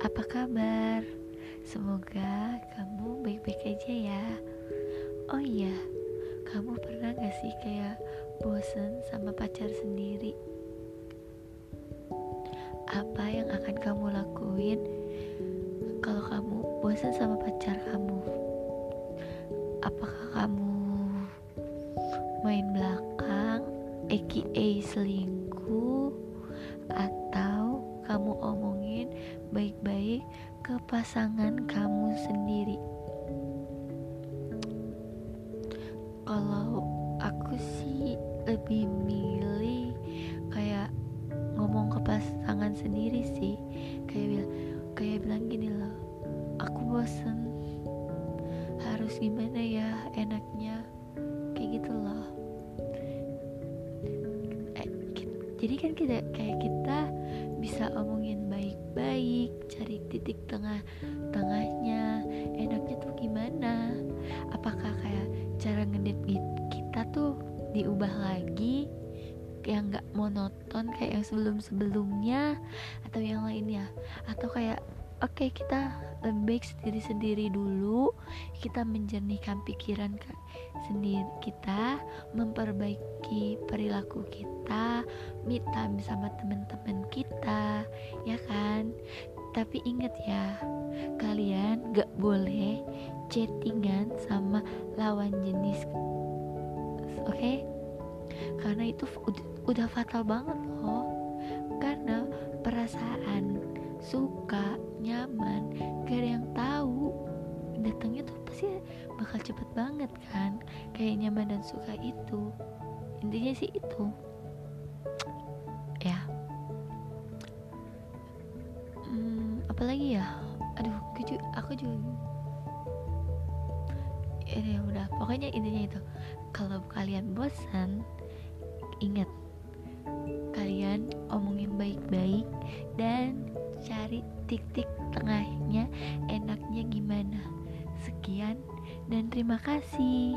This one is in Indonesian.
apa kabar? Semoga kamu baik-baik aja ya. Oh iya, kamu pernah gak sih kayak bosen sama pacar sendiri? Apa yang akan kamu lakuin kalau kamu bosen sama pacar kamu? Apakah kamu main belakang, aka selingkuh, atau baik-baik ke pasangan kamu sendiri? Kalau aku sih lebih milih kayak ngomong ke pasangan sendiri sih. Kayak bilang kayak bilang gini loh aku bosen harus gimana ya enaknya? Kayak gitu loh. Eh, jadi kan kita kayak kita bisa omongin baik-baik cari titik tengah tengahnya enaknya tuh gimana? Apakah kayak cara ngedit kita tuh diubah lagi yang nggak monoton kayak yang sebelum-sebelumnya atau yang lainnya? Atau kayak oke okay, kita lebih baik sendiri-sendiri dulu kita menjernihkan pikiran ke sendiri kita memperbaiki perilaku kita meet time sama teman-teman kita ya kan tapi inget ya kalian gak boleh chattingan sama lawan jenis oke? Okay? karena itu udah fatal banget loh. Karena perasaan suka nyaman gak ada yang tahu datangnya tuh pasti bakal cepet banget kan kayak nyaman dan suka itu. Intinya sih itu apalagi ya? Aduh aku juga, aku juga ini udah. Pokoknya intinya itu kalau kalian bosan ingat kalian omongin baik-baik dan cari titik tengahnya enaknya gimana. Sekian dan terima kasih